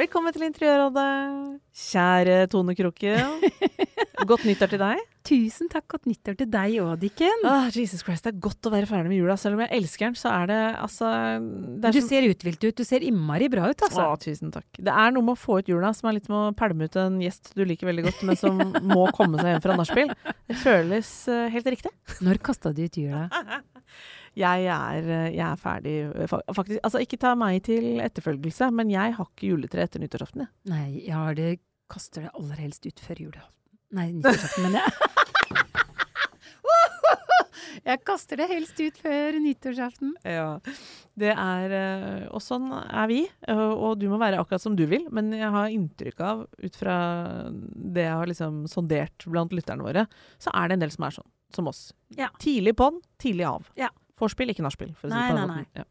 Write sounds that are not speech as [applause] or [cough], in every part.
Velkommen til Interiørrådet, kjære Tone Kroken. [laughs] Godt nyttår til deg. Tusen takk, godt nyttår til deg òg, Dikken. Ah, Jesus Christ, det er godt å være ferdig med jula. Selv om jeg elsker den, så er det altså det er Du som- ser uthvilt ut. Du ser innmari bra ut, altså. Å, tusen takk. Det er noe med å få ut jula som er litt med å pælme ut en gjest du liker veldig godt, men som [laughs] må komme seg hjem fra nachspiel. Det føles eh, helt riktig. Når kasta du ut jula? [laughs] Jeg er, eh, jeg er ferdig, eh, faktisk. Altså, ikke ta meg til etterfølgelse, men jeg har ikke juletre etter nyttårsaften, jeg. Nei, jeg har det Kaster det aller helst ut før julaften. Nei, nyttårsaften, men jeg [laughs] Jeg kaster det helst ut før nyttårsaften. Ja. Det er eh, Og sånn er vi. Og du må være akkurat som du vil. Men jeg har inntrykk av, ut fra det jeg har liksom sondert blant lytterne våre, så er det en del som er sånn. Som oss. Ja. Tidlig på'n, tidlig av. Ja. Vorspiel, ikke nachspiel. For å si Nei, det på den nei. Ja.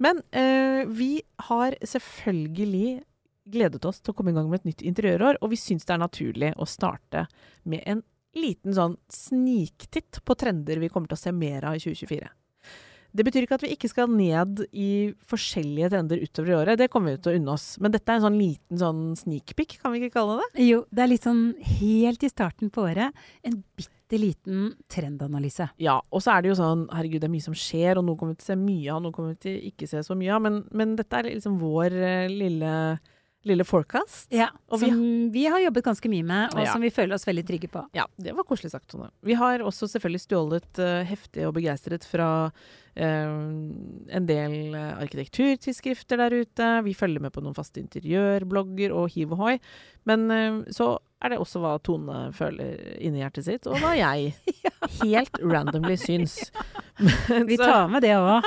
Men eh, vi har selvfølgelig gledet oss til å komme i gang med et nytt interiørår, og vi syns det er naturlig å starte med en liten sånn sniktitt på trender vi kommer til å se mer av i 2024. Det betyr ikke at vi ikke skal ned i forskjellige trender utover i året, det kommer vi til å unne oss. Men dette er en sånn liten sånn sneak peek, kan vi ikke kalle det? Jo, det er litt sånn helt i starten på året. En bitte liten trendanalyse. Ja, og så er det jo sånn, herregud, det er mye som skjer, og noe kommer vi til å se mye av, noe kommer vi til å ikke se så mye av, men, men dette er liksom vår eh, lille, lille forecast. Ja, Og som vi har jobbet ganske mye med, og Ja. som vi føler oss veldig trygge på. Ja, det var koselig sagt, Tone. Vi har også selvfølgelig stjålet uh, heftig og begeistret fra uh, en del eh, arkitekturtidsskrifter der ute. Vi følger med på noen faste interiørblogger og hiv og hoi. Men uh, så er det også hva Tone føler inni hjertet sitt, og hva jeg [laughs] helt randomly syns. [laughs] Men Vi tar med det òg.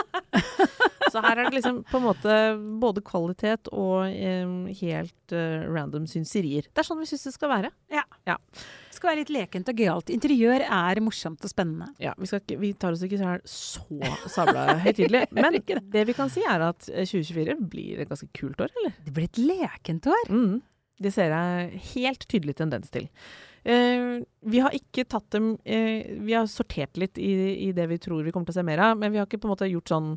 [laughs] så her er det liksom på en måte både kvalitet og um, helt uh, random synserier. Det er sånn vi syns det skal være. Ja. Det skal være litt lekent og gøyalt. Interiør er morsomt og spennende. Ja, vi, ikke, vi tar oss ikke så, sabla høytidelig. Men det vi kan si, er at eh, 2024 blir et ganske kult år, eller? Det blir et lekent år. Mm, det ser jeg helt tydelig tendens til. Eh, vi har ikke tatt dem eh, Vi har sortert litt i, i det vi tror vi kommer til å se mer av, men vi har ikke på en måte gjort sånn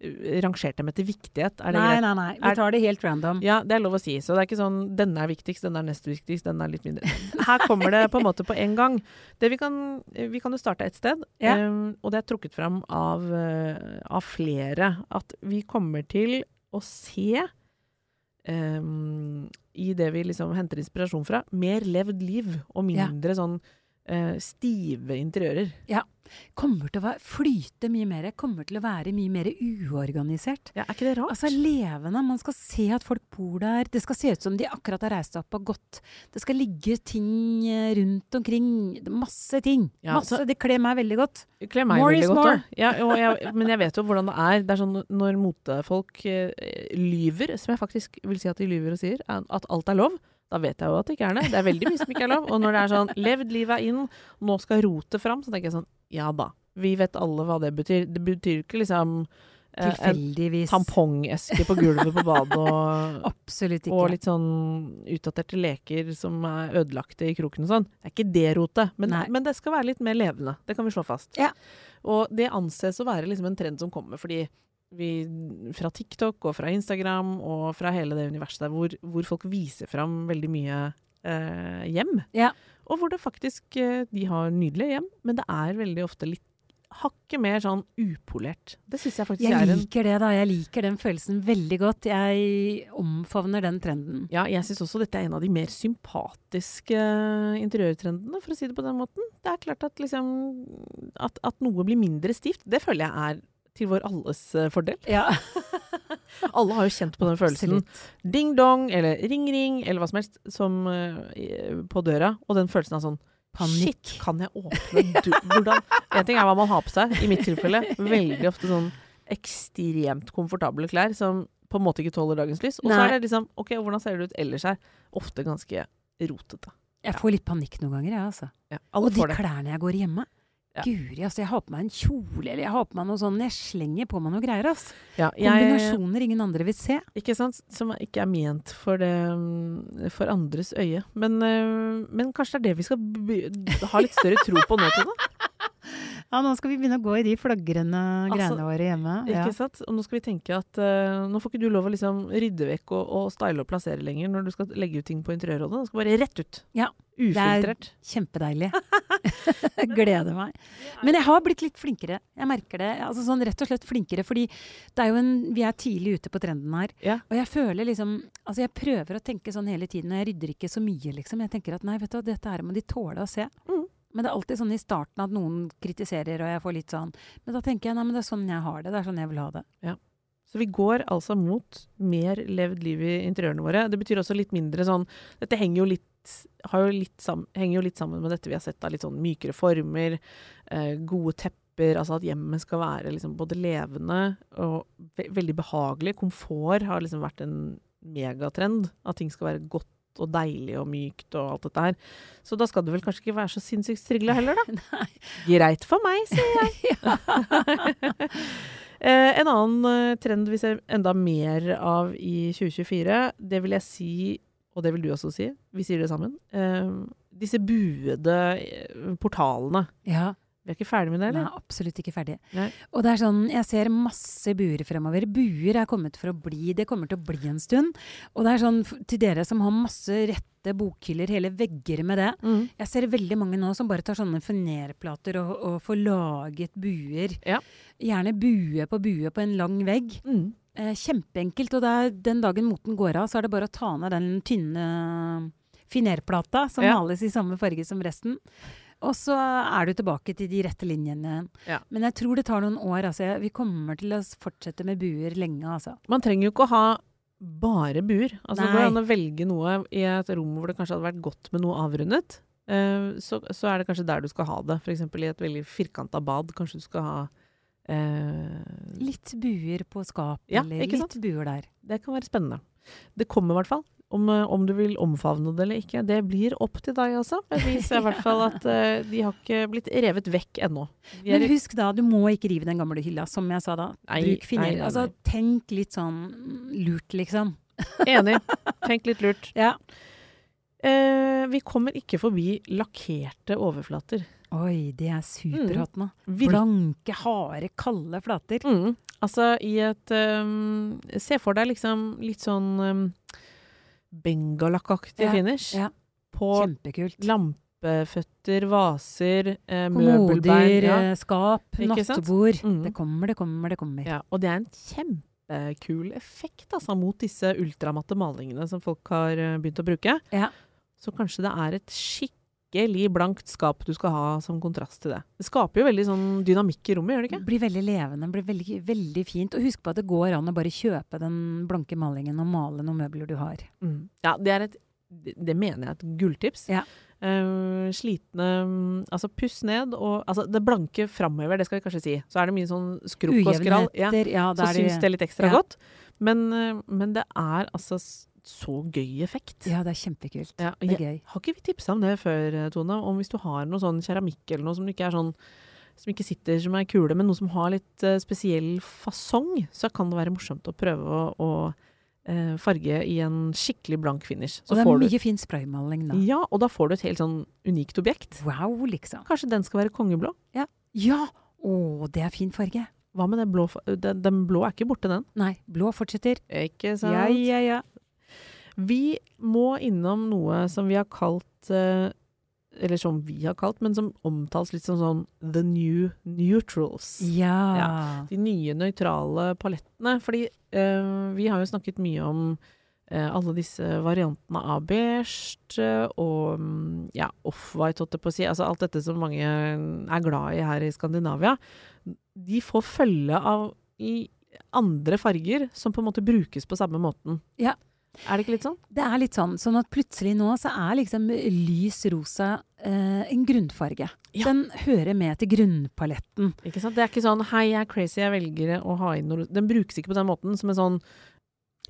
eh, Rangert dem etter viktighet. Det Nei, greit? nei, nei. Vi tar det helt random. Ja, det er lov å si. Så det er ikke sånn denne er viktigst, denne er nest viktigst, denne er litt mindre. [laughs] Her kommer det på en måte på en gang. Det vi, kan, vi kan jo starte et sted, Ja. em, og det er trukket fram av, eh, av flere. At vi kommer til å se em, i det vi liksom henter inspirasjon fra, mer levd liv og Ja. mindre sånn uh, stive interiører. Kommer til å flyte mye mer. Kommer til å være mye mer uorganisert. Ja, er ikke det rart? Altså levende. Man skal se at folk bor der. Det skal se ut som de akkurat har reist opp og gått. Det skal ligge ting eh, rundt omkring. Masse ting. Ja, Masse. så- Det kler meg veldig godt. Kler meg More veldig is godt more. Ja, og jeg, men jeg vet jo hvordan det er. Det er sånn når motefolk uh, lyver, som jeg faktisk vil si at de lyver og sier, er at alt er lov. Da vet jeg jo at det ikke er det. Det er veldig mye som ikke er lov. Og når det er sånn levd livet er inn, nå skal rotet fram, så tenker jeg sånn ja da. Vi vet alle hva det betyr. Det betyr ikke liksom eh, en Tilfeldigvis. tampongeske på gulvet på badet og [laughs] og litt sånn utdaterte leker som er ødelagte i kroken og sånn. Det er ikke det rotet, men, men det skal være litt mer levende. Det kan vi slå fast. Ja. Og det anses å være liksom en trend som kommer, fordi vi, fra TikTok og fra Instagram og fra hele det universet der hvor, hvor folk viser fram veldig mye eh, hjem. Ja. Og hvor det faktisk eh, De har nydelige hjem, men det er veldig ofte litt hakket mer sånn upolert. Det syns jeg faktisk Jeg er en liker det, da. Jeg liker den følelsen veldig godt. Jeg omfavner den trenden. Ja, jeg syns også dette er en av de mer sympatiske interiørtrendene, for å si det på den måten. Det er klart at liksom At, at noe blir mindre stivt, det føler jeg er til vår alles eh, fordel. Ja, [laughs] Alle har jo kjent på den følelsen. Ding dong, eller ring ring, eller hva som helst, som uh, på døra. Og den følelsen av sånn Panikk. Shit, kan jeg åpne du Hvordan En ting er hva man har på seg, i mitt tilfelle. Veldig ofte sånn ekstremt komfortable klær som på en måte ikke tåler dagens lys. Og så er det liksom OK, hvordan ser det ut ellers her? Ofte ganske rotete. Jeg får litt panikk noen ganger, jeg, altså. Ja, Og de klærne jeg går hjemme. Ja. Guri, altså. Jeg har på meg en kjole, eller jeg har på meg noe sånn Jeg slenger på meg noe greier, ass. Ja, jeg, Kombinasjoner ingen andre vil se. ikke sant? Som ikke er ment for, det, for andres øye. Men, øh, men kanskje det er det vi skal ha litt større tro på nå, Tone? Ja, nå skal vi begynne å gå i de flagrende Altså, greiene våre hjemme. Ja. Ikke sant? Og nå skal vi tenke at uh, nå får ikke du lov å liksom rydde vekk og, og style og plassere lenger når du skal legge ut ting på interiørrådet. Det skal bare rett ut. Ja, Ufiltrert. Kjempedeilig. [laughs] Gleder meg. Men jeg har blitt litt flinkere. Jeg merker det. Altså sånn rett og slett flinkere, fordi det er jo en, vi er tidlig ute på trenden her. Ja. Og jeg føler liksom Altså jeg prøver å tenke sånn hele tiden, og jeg rydder ikke så mye, liksom. Jeg tenker at nei, vet du hva, dette her må de tåle å se. Mm. Men det er alltid sånn i starten at noen kritiserer, og jeg får litt sånn Men da tenker jeg nei, men det er sånn jeg har det. Det er sånn jeg vil ha det. Så vi går altså mot mer levd liv i interiørene våre. Det betyr også litt mindre sånn Dette henger jo litt, jo litt sammen, henger jo litt sammen med dette vi har sett av litt sånn mykere former, eh, gode tepper, altså at hjemmet skal være liksom både levende og ve veldig behagelig. Komfort har liksom vært en megatrend. At ting skal være godt og deilig og mykt og alt dette her. Så da skal det vel kanskje ikke være så sinnssykt strigla heller, da. [laughs] Nei. Greit for meg, sier jeg. [laughs] [laughs] Eh, en annen eh, trend vi ser enda mer av i 2024, det vil jeg si, og det vil du også si, vi sier det sammen, eh, disse buede portalene. Ja. Vi er ikke ferdig med det, eller? Nei, absolutt ikke ferdig. Nei. Og det er sånn, jeg ser masse buer fremover. Buer er kommet for å bli. Det kommer til å bli en stund. Og det er sånn, til dere som har masse rette bokhyller, hele vegger med det. Mm. Jeg ser veldig mange nå som bare tar sånne fenerplater og, og får laget buer. Ja. Gjerne bue på bue på en lang vegg. Mm. Eh, kjempeenkelt. Og det er, den dagen moten går av, så er det bare å ta ned den tynne finerplata som Ja. males i samme farge som resten. Og så er du tilbake til de rette linjene. Ja. Men jeg tror det tar noen år. Altså. Vi kommer til å fortsette med buer lenge, altså. Man trenger jo ikke å ha bare buer. Altså, det går an å velge noe i et rom hvor det kanskje hadde vært godt med noe avrundet. Uh, så, så er det kanskje der du skal ha det. F.eks. i et veldig firkanta bad. Kanskje du skal ha uh, Litt buer på skap, Ja, eller litt sant? buer der. Det kan være spennende. Det kommer i hvert fall. Om, eh, om du vil omfavne det eller ikke, det blir opp til deg også. Men vi ser i hvert fall at uh, [laughs] de har ikke blitt revet vekk ennå. Men husk da, du må ikke rive den gamle hylla, som jeg sa da. Nei, Bruk nei, Altså, tenk litt sånn lurt, liksom. Enig. [laughs] Tenk litt lurt. Ja. Eh, vi kommer ikke forbi lakkerte overflater. Oi, det er superhot nå. Mm. Blanke, harde, kalde flater. Mm. Altså i et um, Se for deg liksom litt sånn um, bengalakkaktig Ja, finish. ja. På Kjempekult. lampeføtter, vaser, eh, møbelbein. Ja. eh, skap, nattbord. Mm. Det kommer, det kommer, det kommer. Ja, og det er en kjempekul effekt altså, mot disse ultramatte malingene som folk har eh, begynt å bruke. Ja. Så kanskje det er et skikkelig blankt skap du skal ha som kontrast til det. Det skaper jo veldig sånn dynamikk i rommet, gjør det ikke? Det blir veldig levende, blir veldig, veldig fint. Og husk på at det går an å bare kjøpe den blanke malingen og male noen møbler du har. Mm. Ja, det er et det mener jeg er et gulltips. Ja. Uh, slitne mm, Altså, puss ned og Altså, det blanke framover, det skal vi kanskje si. Så er det mye sånn skrukk og skrall. Ja, Ja, så syns det er litt ekstra ja. godt. Men, eh, men det er altså så gøy effekt. Ja, det er kjempekult. Ja, Det er gøy. Har ikke vi tipsa om det før, eh, Tone? Om hvis du har noe sånn keramikk eller noe som ikke er sånn som ikke sitter som ei kule, men noe som har litt uh, spesiell fasong, så kan det være morsomt å prøve å, å uh, farge i en skikkelig blank finish. Så Og det er får du mye fin spraymaling da. Ja, og da får du et helt sånn unikt objekt. Wow, liksom. Kanskje den skal være kongeblå? Ja! Å, det er fin farge. Hva med det blå? Den, den blå er ikke borte, den. Nei, blå fortsetter. Ikke sant? Ja, ja, ja. Vi må innom noe som vi har kalt eh, Eller som vi har kalt, men som omtales litt som sånn The New Neutrals. Ja. De nye nøytrale palettene. Fordi eh, vi har jo snakket mye om alle disse variantene av beige eh, og mm, ja, off-white, holdt jeg på å si. Altså alt dette som mange er glad i her i Skandinavia. De får følge av i andre farger som på en måte brukes på samme måten. Ja. Er det ikke litt sånn? Det er litt sånn. Sånn at plutselig nå så er liksom lys rosa eh, en grunnfarge. Ja. Den hører med til grunnpaletten. Ikke sant? Det er ikke sånn 'hei, jeg er crazy, jeg velger å ha inn noe Den brukes ikke på den måten som en sånn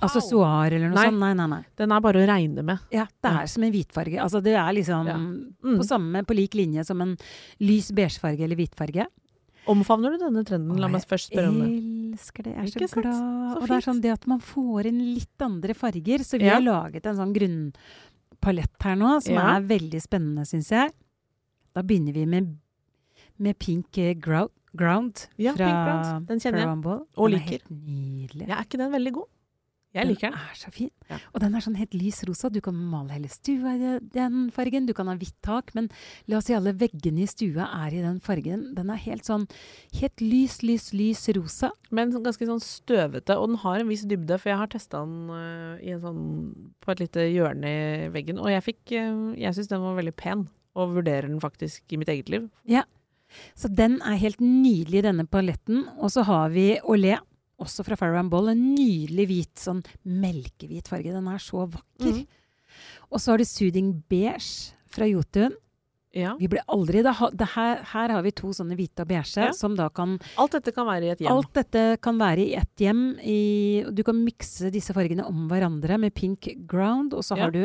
Aksessoar eller noe Nei. sånt. Nei, nei, nei. Den er bare å regne med. Ja, det Ja. er som en hvitfarge. Altså det er liksom Ja. Mm. på samme, på lik linje som en lys beigefarge eller hvitfarge. Omfavner du denne trenden? La meg jeg først spørre om det. elsker det. Jeg er så glad. Så og det er sånn det at man får inn litt andre farger. Så vi Ja. har laget en sånn grunnpalett her nå, som er veldig spennende, syns jeg. Da begynner vi med, med pink eh, ground, ground Ja, fra Pink Ground. Den kjenner jeg. Og er liker. helt nydelig. Ja, er ikke den veldig god? Jeg liker den. Den er så fin. Ja. Og den er sånn helt lys rosa. Du kan male hele stua i den fargen. Du kan ha hvitt tak, men la oss si alle veggene i stua er i den fargen. Den er helt sånn helt lys, lys, lys rosa. Men sånn ganske sånn støvete, og den har en viss dybde, for jeg har testa den uh, i en sånn, på et lite hjørne i veggen, og jeg fikk eh, Jeg syns den var veldig pen, og vurderer den faktisk i mitt eget liv. Ja. Så den er helt nydelig, denne paletten. Og så har vi Olé, også fra Farrow Ball. En nydelig hvit, sånn melkehvit farge. Den er så vakker. Mm. Og så har du Soothing Beige fra Jotun. Ja. Vi ble aldri det, det her, her har vi to sånne hvite og beige Ja. som da kan Alt dette kan være i et hjem. Alt dette kan være i ett hjem. I, du kan mikse disse fargene om hverandre med pink ground. Og så Ja. har du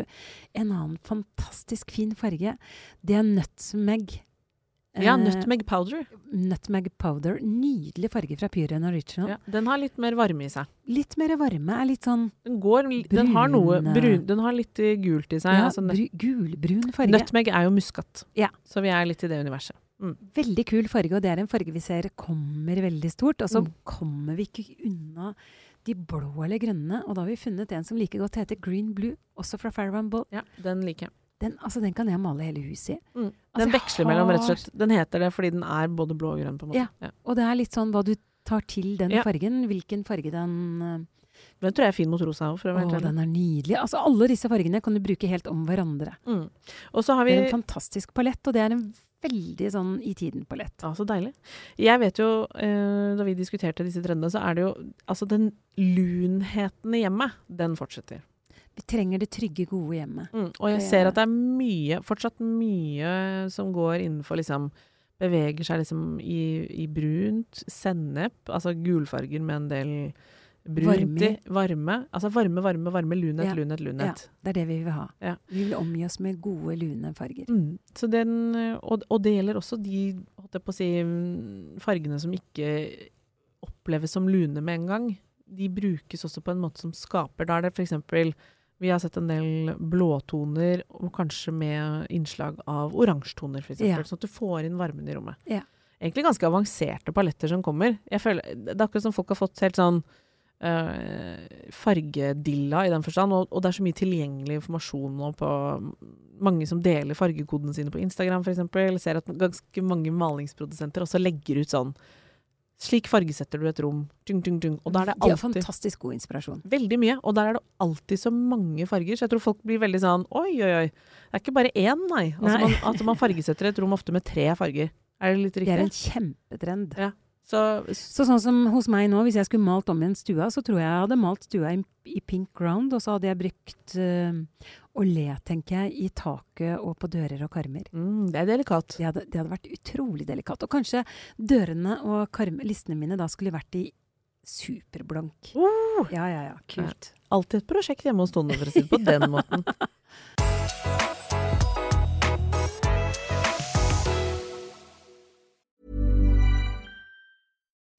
en annen fantastisk fin farge. Det er nutmeg. Ja, Eh, Nutmeg powder. nutmeg powder. Nydelig farge fra Pure and Original. Ja, den har litt mer varme i seg. Litt mer varme. Er litt sånn Den, går, den har noe brun, Den har litt eh, gult i seg. ja, altså, gulbrun farge. Nutmeg er jo muskat, Ja. så vi er litt i det universet. Veldig kul farge, og det er en farge vi ser kommer veldig stort. Og så Mm. kommer vi ikke unna de blå eller grønne. Og da har vi funnet en som like godt heter Green Blue, også fra Farrow Ball. Ja, Den liker jeg. Den, altså, den kan jeg male hele huset i. Mm. Altså, Den veksler veksler mellom, rett og slett. Den heter det fordi den er både blå og grønn, på en måte. Ja. Ja. Og det er litt sånn hva du tar til den Ja. fargen. Hvilken farge den uh... Den tror jeg er fin mot rosa òg, å den er nydelig. Altså, alle disse fargene kan du bruke helt om hverandre. Mm. Og så har vi Det er en fantastisk palett, og det er en veldig sånn i tiden-palett. Ja, så deilig. Jeg vet jo, eh, da vi diskuterte disse trendene, så er det jo Altså, den lunheten i hjemmet, den fortsetter. Vi trenger det trygge, gode hjemmet. Mm. Og jeg ser at det er mye, fortsatt mye som går innenfor liksom Beveger seg liksom i, i brunt, sennep, altså gulfarger med en del brunt i. Varme. Altså varme, varme, varme. Lunhet, Ja. lunhet, lunhet. Det er det vi vil ha. Ja. Vi vil omgi oss med gode, lune farger. Mm. Så den, og, og det gjelder også de si, fargene som ikke oppleves som lune med en gang. De brukes også på en måte som skaper. Da er det f.eks. Vi har sett en del blåtoner, og kanskje med innslag av oransjetoner, f.eks. Ja. Sånn at du får inn varmen i rommet. Ja. Egentlig ganske avanserte paletter som kommer. Jeg føler, det er akkurat som folk har fått helt sånn eh, fargedilla i den forstand, og, og det er så mye tilgjengelig informasjon nå på mange som deler fargekodene sine på Instagram f.eks. Ser at ganske mange malingsprodusenter også legger ut sånn Slik fargesetter du et rom. Dung, dung, dung. Og da er det alltid fantastisk god inspirasjon. Veldig mye. Og der er det alltid så mange farger, så jeg tror folk blir veldig sånn Oi, oi, oi. Det er ikke bare én, nei. Altså, Nei. Man, altså man fargesetter et rom ofte med tre farger. Er det litt riktig? Det er en kjempetrend. Ja. Så, Så sånn som hos meg nå, hvis jeg skulle malt om igjen stua, så tror jeg jeg hadde malt stua i, i pink ground, og så hadde jeg brukt uh, olé, tenker jeg, i taket og på dører og karmer. mm, det er delikat. Det hadde, det hadde vært utrolig delikat. Og kanskje dørene og karme, listene mine da skulle vært i superblank. Uh, Ja, ja, ja. Kult. alltid et prosjekt hjemme hos Tone, for å si det på den måten. [laughs]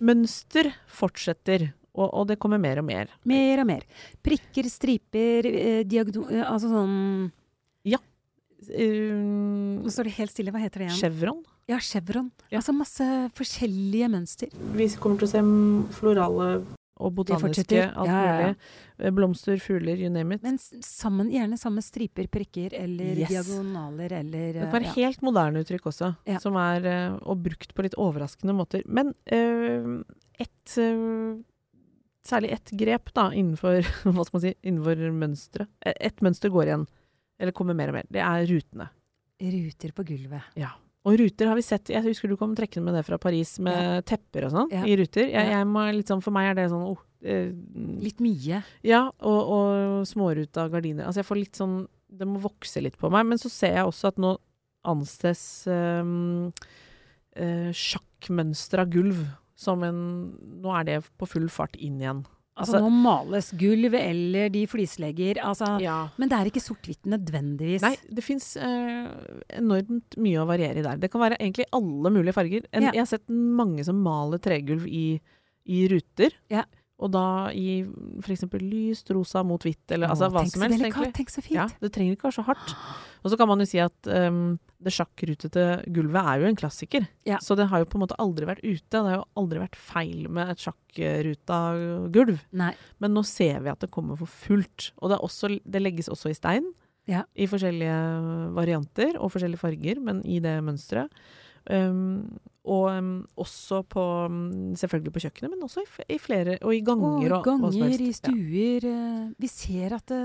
Mønster fortsetter, og, og det kommer mer og mer. Mer og mer. Prikker, striper, eh, diagno... eh, Altså sånn Um, Nå står det helt stille. Hva heter det igjen? chevron? Ja, chevron. Ja. Altså masse forskjellige mønster. Vi kommer til å se florale og botaniske, alt Ja, ja, ja. mulig. Eh, Blomster, fugler, you name it. Men sammen, gjerne samme striper, prikker eller Yes. diagonaler eller Det kan være ja. helt moderne uttrykk også, Ja. som er eh, og brukt på litt overraskende måter. Men øh, et øh, Særlig ett grep da, innenfor [laughs] hva skal man si, innenfor mønsteret. Eh, Ett mønster går igjen, eller kommer mer og mer. Det er rutene. ruter på gulvet. Og ruter har vi sett Jeg husker du kom trekkende med det fra Paris, med tepper og sånn Ja. i ruter. Jeg, jeg må, sånn, for meg er det sånn oh, eh, Litt mye. Ja, og, og småruta gardiner. Altså jeg får litt sånn Det må vokse litt på meg. Men så ser jeg også at nå anses um, uh, sjakkmønster av gulv som en Nå er det på full fart inn igjen. Altså, Altså- nå males gulv eller de flislegger. Altså, Ja. Men det er ikke sort-hvitt nødvendigvis. Nei, det fins enormt mye å variere i der. Det kan være egentlig alle mulige farger. En, Ja. Jeg har sett mange som maler tregulv i, i ruter. Ja. Og da i f.eks. lyst rosa mot hvitt, eller Åh, altså hva som helst, delikat. Tenk så fint. Ja, det trenger ikke være så hardt. Og så kan man jo si at um, det sjakkrutete gulvet er jo en klassiker. Ja. Så det har jo på en måte aldri vært ute. Det har jo aldri vært feil med et sjakkruta gulv. Nei. Men nå ser vi at det kommer for fullt. Og det, også, det legges også i stein. Ja. I forskjellige varianter og forskjellige farger, men i det mønsteret. Um, og um, også på um, Selvfølgelig på kjøkkenet, men også i, i flere Og i ganger Og og, hva ganger, i stuer. Ja. Vi ser at det,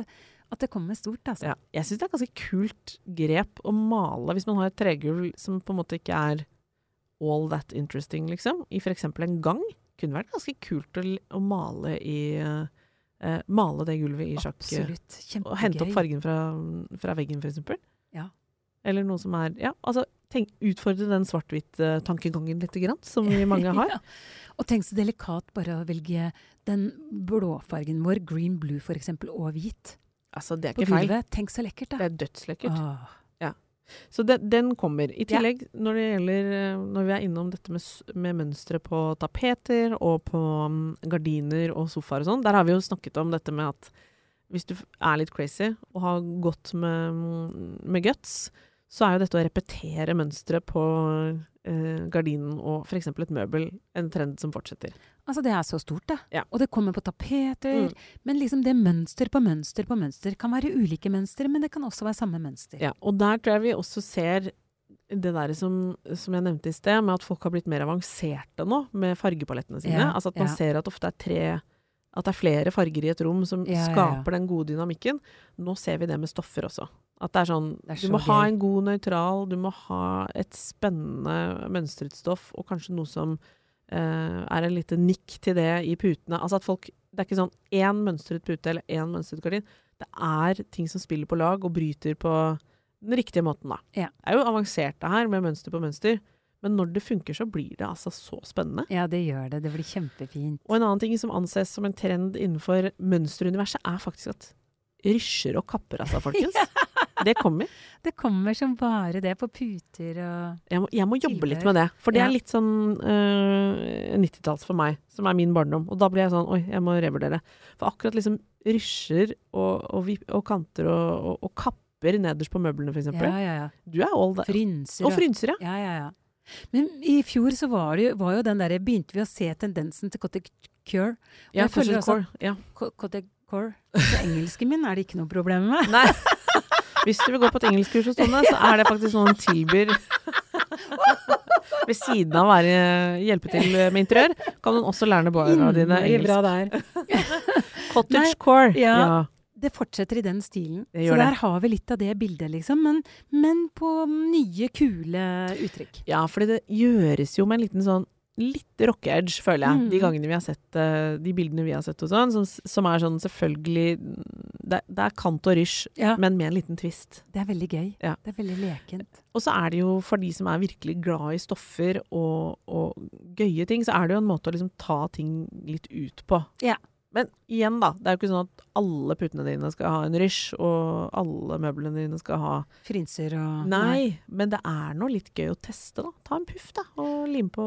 at det kommer stort, altså. Ja. Jeg syns det er et ganske kult grep å male hvis man har et tregulv som på en måte ikke er all that interesting, liksom. I f.eks. en gang. Kunne vært ganske kult å, å male i eh, eh, Male det gulvet i sjakk. eh, Absolutt. Kjempegøy. Og hente opp fargen fra, fra veggen, f.eks. Ja. Eller noe som er Ja, altså tenk, utfordre den svart-hvitt-tankegangen litt, som vi mange [laughs] har. Ja. Og tenk så delikat bare å velge den blåfargen vår, green blue eksempel, og hvit. Altså, det er ikke feil. Tenk så lekkert, da. Det er dødslekkert. Ja. Så den, den kommer. I Ja. tillegg, når det gjelder eh, Når vi er innom dette med, med mønstre på tapeter og på mm, gardiner og sofaer og sånn, der har vi jo snakket om dette med at hvis du er litt crazy og har gått med, mm, med guts, så er jo dette å repetere mønstre på eh, gardinen og f.eks. et møbel en trend som fortsetter. Altså, det er så stort, det. Ja. Og det kommer på tapeter. Mm. Men liksom det mønster på mønster på mønster kan være ulike mønstre, men det kan også være samme mønster. Ja, og der tror jeg vi også ser det der som, som jeg nevnte i sted, med at folk har blitt mer avanserte nå med fargepalettene sine. Ja, altså at man ja. ser at ofte er tre at det er flere farger i et rom som Ja, ja, ja. skaper den gode dynamikken. Nå ser vi det med stoffer også. At det er sånn Det er Du må må ha en god nøytral, du må ha et spennende mønstret stoff, og kanskje noe som eh, er en lite nikk til det i putene. Altså at folk Det er ikke sånn én mønstret pute eller én mønstret gardin. Det er ting som spiller på lag og bryter på den riktige måten, da. Ja. Det er jo avansert det her med mønster på mønster, men når det funker, så blir det altså så spennende. Ja, det gjør det. Det blir kjempefint. Og en annen ting som anses som en trend innenfor mønsteruniverset, er faktisk at rysjer og kapper av seg, folkens. [laughs] Det kommer. Det kommer som bare det på puter og Jeg må, jeg må jobbe litt med det. For det Ja. er litt sånn øh, 90-talls for meg, som er min barndom. Og da blir jeg sånn Oi, jeg må revurdere. For akkurat liksom rysjer og, og, og kanter og, og, kapper nederst på møblene, f.eks. Ja, ja, ja. Du er all that. Frynser Og frynser, ja. Ja, ja, ja. Men i fjor så var, det, jo- var jo den derre Begynte vi å se tendensen til cottage cure. Og Ja, Cottage Core. Ja. Co- Cottage core. Så engelsken min er det ikke noe problem med. Nei. Hvis du vil gå på et engelskkurs hos Tone, så er det faktisk noe hun tilbyr. Ved siden av å være hjelpe til med interiør, kan hun også lære barna dine Innmari engelsk. bra der. Cottage Nei, core. ja. ja. Det fortsetter i den stilen. Så der det. har vi litt av det bildet, liksom. Men, men på nye, kule uttrykk. Ja, for det gjøres jo med en liten sånn litt rocke-edge, føler jeg. Mm. De gangene vi har sett eh, de bildene vi har sett og sånn, som, som er sånn selvfølgelig Det, det er kant og rysj, Ja. men med en liten twist. Det er veldig gøy. Ja. Det er veldig lekent. Og så er det jo for de som er virkelig glad i stoffer og, og gøye ting, så er det jo en måte å liksom ta ting litt ut på. Ja. Men igjen, da. Det er jo ikke sånn at alle putene dine skal ha en rysj, og alle møblene dine skal ha Frinser og Nei, men det er nå litt gøy å teste, da. Ta en puff, da, og lim på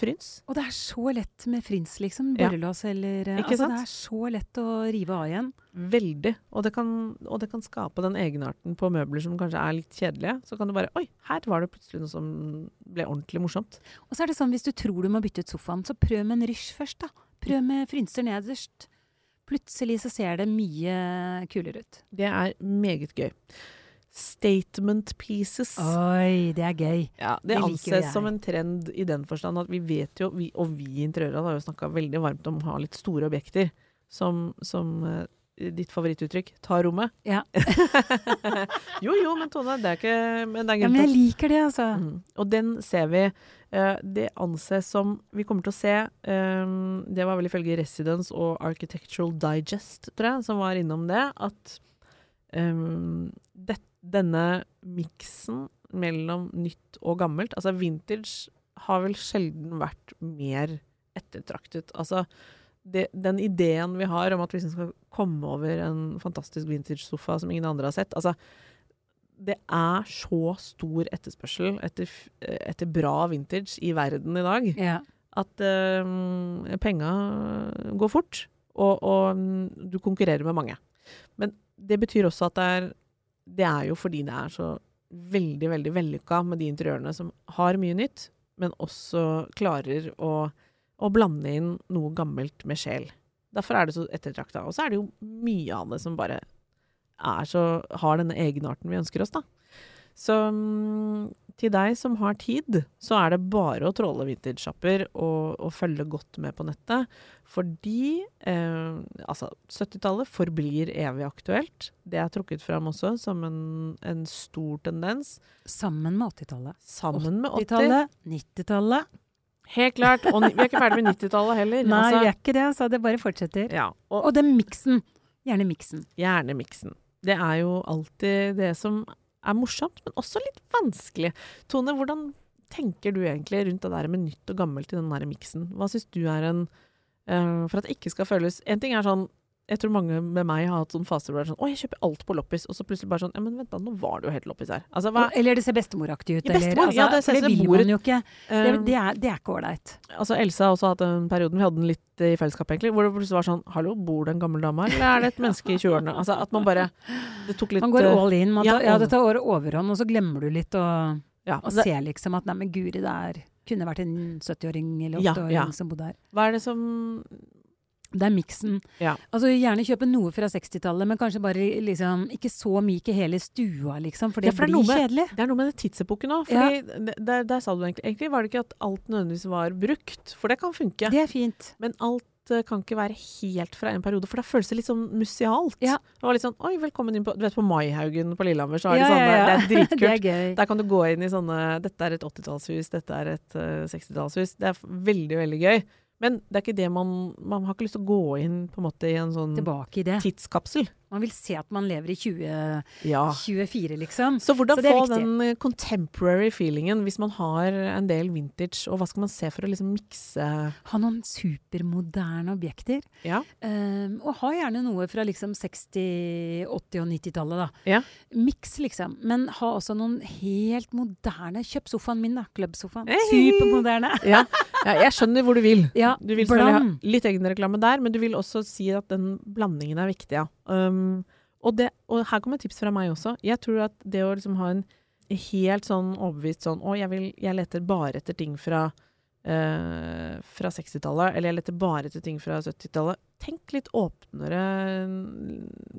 frins. Og det er så lett med frins, liksom. Ja. Eller Ikke altså, sant? Det er så lett å rive av igjen. Veldig. Og det, kan, og det kan skape den egenarten på møbler som kanskje er litt kjedelige. Så kan du bare Oi, her var det plutselig noe som ble ordentlig morsomt. Og så er det sånn, hvis du tror du må bytte ut sofaen, så prøv med en rysj først, da. Prøv med frynser nederst. Plutselig så ser det mye kulere ut. Det er meget gøy. Statement pieces. Oi, det er gøy. Ja, det, det anses som en trend i den forstand at vi vet jo, vi, og vi i interiørene har jo snakka veldig varmt om å ha litt store objekter, som, som eh, ditt favorittuttrykk, 'ta rommet. Ja. [laughs] jo jo, men Tone, det er ikke Men det er Ja, men jeg liker det, altså. Mm. Og den ser vi. eh, det anses som Vi kommer til å se eh, Det var vel ifølge Residence og Architectural Digest, tror jeg, som var innom det, at um, det, denne miksen mellom nytt og gammelt Altså vintage har vel sjelden vært mer ettertraktet. Altså det, den ideen vi har om at vi liksom skal komme over en fantastisk vintage-sofa som ingen andre har sett altså det er så stor etterspørsel etter, etter bra vintage i verden i dag Ja. at um, penga går fort, og, og mm, du konkurrerer med mange. Men det betyr også at det er Det er jo fordi det er så veldig, veldig vellykka med de interiørene som har mye nytt, men også klarer å, å blande inn noe gammelt med sjel. Derfor er det så ettertrakta. Og så er det jo mye av det som bare er så, har denne egenarten vi ønsker oss, da. Så mm, til deg som har tid, så er det bare å tråle vintage-sjapper og, og følge godt med på nettet. Fordi eh, altså 70-tallet forblir evig aktuelt. Det er trukket fram også som en, en stor tendens. Sammen med 80-tallet. Sammen med 80. 80-tallet, 90-tallet. Helt klart. Og vi er ikke ferdig med 90-tallet heller. Nei, Altså, vi er ikke det, Så Det bare fortsetter. ja, og Og den miksen. Gjerne miksen. gjerne miksen. Det er jo alltid det som er morsomt, men også litt vanskelig. Tone, hvordan tenker du egentlig rundt det der med nytt og gammelt i den der miksen? Hva syns du er en uh, For at det ikke skal føles En ting er sånn jeg tror mange med meg har hatt sånn faser hvor det er sånn Å, jeg kjøper alt på loppis. Og så plutselig bare sånn Ja, men vent da, nå var det jo helt loppis her. Altså, Eller det ser bestemoraktig ut. Ja, bestemor, eller, altså, ja, det ser det vil man jo ikke. Det, det, er, det er ikke ålreit. Altså Elsa har også hatt den perioden, vi hadde den litt i fellesskap egentlig, hvor det plutselig var sånn Hallo, bor det en gammel dame her, eller er det et menneske i 20-årene? Altså at man bare Det tok litt Man går eh, all in. Man tar, ja, ja, det tar overhånd, og så glemmer du litt og, ja, og det, ser liksom at nei, men guri, det er kunne vært en 70-åring eller Ja, 80-åring ja. som bodde her. Hva er det som Det er miksen. Ja. Altså Gjerne kjøpe noe fra 60-tallet, men kanskje bare liksom ikke så mye, i hele stua, liksom. For det Ja, for det er blir med- kjedelig. Det er noe med den tidsepoken òg. Ja. Der, der sa du egentlig Egentlig var det ikke at alt nødvendigvis var brukt, for det kan funke. Det er fint. Men alt uh, kan ikke være helt fra en periode, for da føles det litt sånn musealt. Ja. Det var litt sånn Oi, velkommen inn på Du vet på Maihaugen på Lillehammer, så har de sånne. Det er [laughs] dritkult. det er. Der kan du gå inn i sånne Dette er et 80-tallshus, dette er et uh, 60-tallshus. Det er veldig, veldig gøy. Men det er ikke det man Man har ikke lyst til å gå inn på en måte i en sånn Tilbake i det. tidskapsel. Man vil se at man lever i 20, Ja. 24, liksom. Så hvordan Så få den eh, contemporary feelingen hvis man har en del vintage, og hva skal man se for å liksom mikse Ha noen supermoderne objekter. Ja. Um, og ha gjerne noe fra liksom 60-, 80- og 90-tallet, da. Ja. Miks, liksom. Men ha også noen helt moderne Kjøp sofaen min, da. Klubbsofaen. Hey! Supermoderne. [laughs] ja. ja, jeg skjønner hvor du vil. Ja, Du vil selvfølgelig ha litt egenreklame der, men du vil også si at den blandingen er viktig, ja. Um, og, det, og her kommer et tips fra meg også. Jeg tror at det å liksom ha en helt sånn overbevist sånn Å, jeg, vil, jeg leter bare etter ting fra, Uh, fra 60-tallet, eller jeg leter bare etter ting fra 70-tallet. Tenk litt åpnere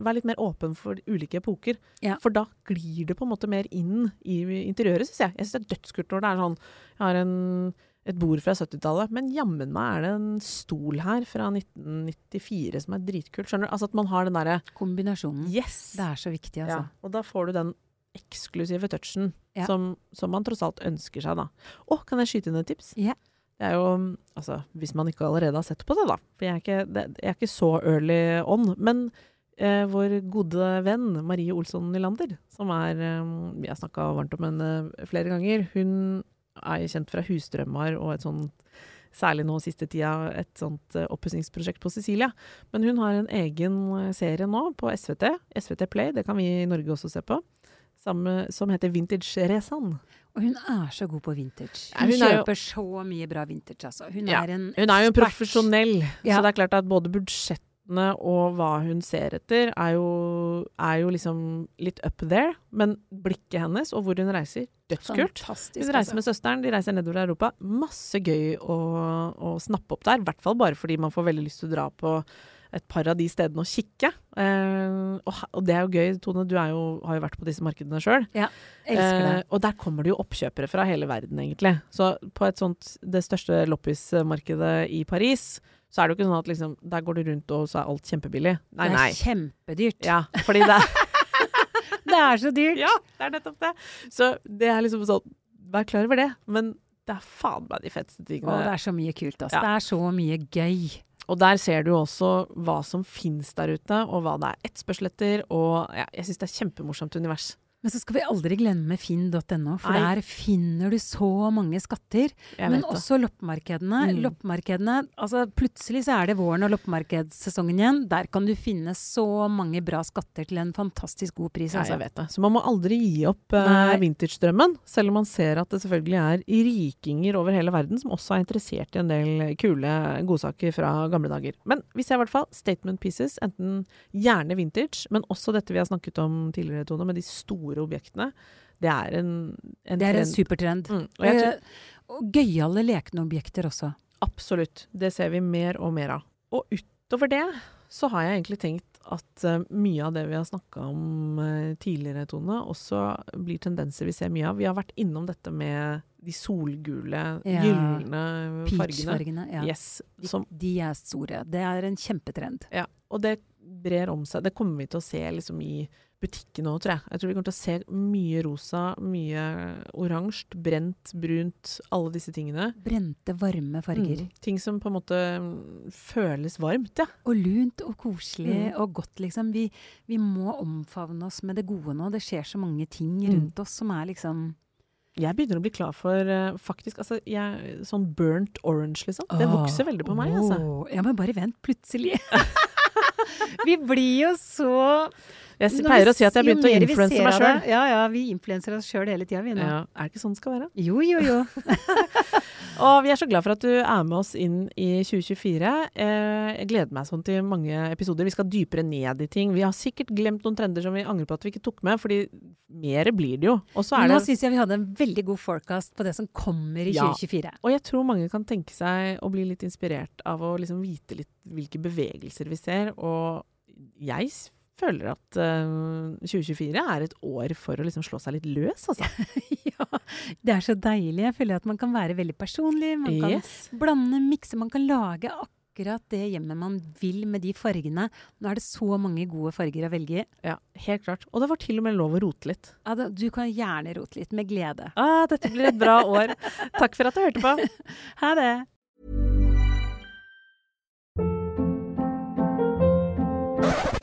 Vær litt mer åpen for ulike epoker. Ja. For da glir det på en måte mer inn i interiøret, syns jeg. Jeg syns det er dødskult når det er sånn Jeg har en et bord fra 70-tallet, men jammen meg er det en stol her fra 1994 som er dritkult. Skjønner du? Altså at man har den derre Kombinasjonen. Yes! Det er så viktig, ja. altså. Og da får du den eksklusive touchen Ja. som, som man tross alt ønsker seg, da. Å, kan jeg skyte inn et tips? Ja. Det er jo Altså, hvis man ikke allerede har sett på det, da. For jeg er ikke, det, jeg er ikke så early on. Men eh, vår gode venn Marie Olsson Nylander, som er eh, Vi har snakka varmt om henne flere ganger. Hun er kjent fra Husdrømmer og et sånt særlig nå siste tida, et sånt uh, oppussingsprosjekt på Sicilia. Men hun har en egen eh, serie nå på SVT, SVT Play, det kan vi i Norge også se på, som, som heter Vintage Resan. Og hun er så god på vintage. Hun, hun er jo- kjøper så mye bra vintage, altså. Hun Ja, er en Hun er jo en profesjonell, Ja. så det er klart at både budsjettene og hva hun ser etter, er jo, er jo liksom litt up there. Men blikket hennes og hvor hun reiser, dødskult. Fantastisk. Hun reiser altså. med søsteren, de reiser nedover i Europa. Masse gøy å, å snappe opp der. I hvert fall bare fordi man får veldig lyst til å dra på et par av de stedene og kikke. Eh, og, og det er jo gøy, Tone, du jo, har jo vært på disse markedene sjøl. Ja. Eh, og der kommer det jo oppkjøpere fra hele verden, egentlig. Så på et sånt, det største loppismarkedet i Paris, så er det jo ikke sånn at liksom, der går du rundt og så er alt kjempebillig. Nei, det er kjempedyrt. Ja, fordi det er [laughs] Det er så dyrt! Ja, det er nettopp det. Så det er liksom sånn Vær klar over det. Men det er faen meg de feteste tingene. Å, det er så mye kult, altså. Ja. Det er så mye gøy. Og der ser du også hva som fins der ute, og hva det er etterspørsel etter. Og ja, jeg syns det er kjempemorsomt univers. Men så skal vi aldri glemme finn.no, for Nei. der finner du så mange skatter. Jeg Men også loppemarkedene. Mm. Loppemarkedene, altså Plutselig så er det våren og loppemarkedssesongen igjen. Der kan du finne så mange bra skatter til en fantastisk god pris. Ja, Altså. jeg vet det. Så man må aldri gi opp uh, vintage-drømmen, selv om man ser at det selvfølgelig er rikinger over hele verden som også er interessert i en del kule godsaker fra gamle dager. Men vi ser i hvert fall statement pieces, enten gjerne vintage, men også dette vi har snakket om tidligere, Tone, med de store objektene. Det er en, en Det er en supertrend. Mm. Og Eh, Og gøyale lekne objekter også. Absolutt. Det ser vi mer og mer av. Og utover det så har jeg egentlig tenkt at uh, mye av det vi har snakka om uh, tidligere, Tone, også blir tendenser vi ser mye av. Vi har vært innom dette med de solgule, Ja. gylne fargene. Peach-fargene. Ja. Yes. De, de er store. Det er en kjempetrend. ja. Og det brer om seg. Det kommer vi til å se liksom i butikkene òg, tror jeg. Jeg tror vi kommer til å se mye rosa, mye oransje, brent, brunt, alle disse tingene. Brente, varme farger. Mm. Ting som på en måte mm, føles varmt, ja. Og lunt og koselig Mm. og godt, liksom. Vi, vi må omfavne oss med det gode nå. Det skjer så mange ting Mm. rundt oss som er liksom Jeg begynner å bli klar for uh, faktisk altså, jeg, sånn burnt orange, liksom. Det vokser veldig på meg, altså. Oh, Ja, men bare vent, plutselig. [laughs] vi blir jo så Jeg Når pleier å si at jeg har begynt å influense meg sjøl. Ja, ja, vi influenser oss sjøl hele tida, vi nå. Ja, er det ikke sånn det skal være? Jo, jo, jo. [laughs] Og vi er så glad for at du er med oss inn i 2024. Eh, jeg gleder meg sånn til mange episoder. Vi skal dypere ned i ting. Vi har sikkert glemt noen trender som vi angrer på at vi ikke tok med, fordi mer blir det jo. Og så er Nå syns jeg vi hadde en veldig god forecast på det som kommer i Ja. 2024. Og jeg tror mange kan tenke seg å bli litt inspirert av å liksom vite litt hvilke bevegelser vi ser. Og jeg føler at uh, 2024 er et år for å liksom slå seg litt løs, altså. [laughs] ja, det er så deilig. Jeg føler at man kan være veldig personlig. Man kan Yes. blande, mikse, man kan lage akkurat det hjemmet man vil med de fargene. Nå er det så mange gode farger å velge i. Ja, helt klart. Og det var til og med lov å rote litt. Ja, da- du kan gjerne rote litt, med glede. Ah, dette blir et bra år. Takk for at du hørte på. [laughs] Ha det!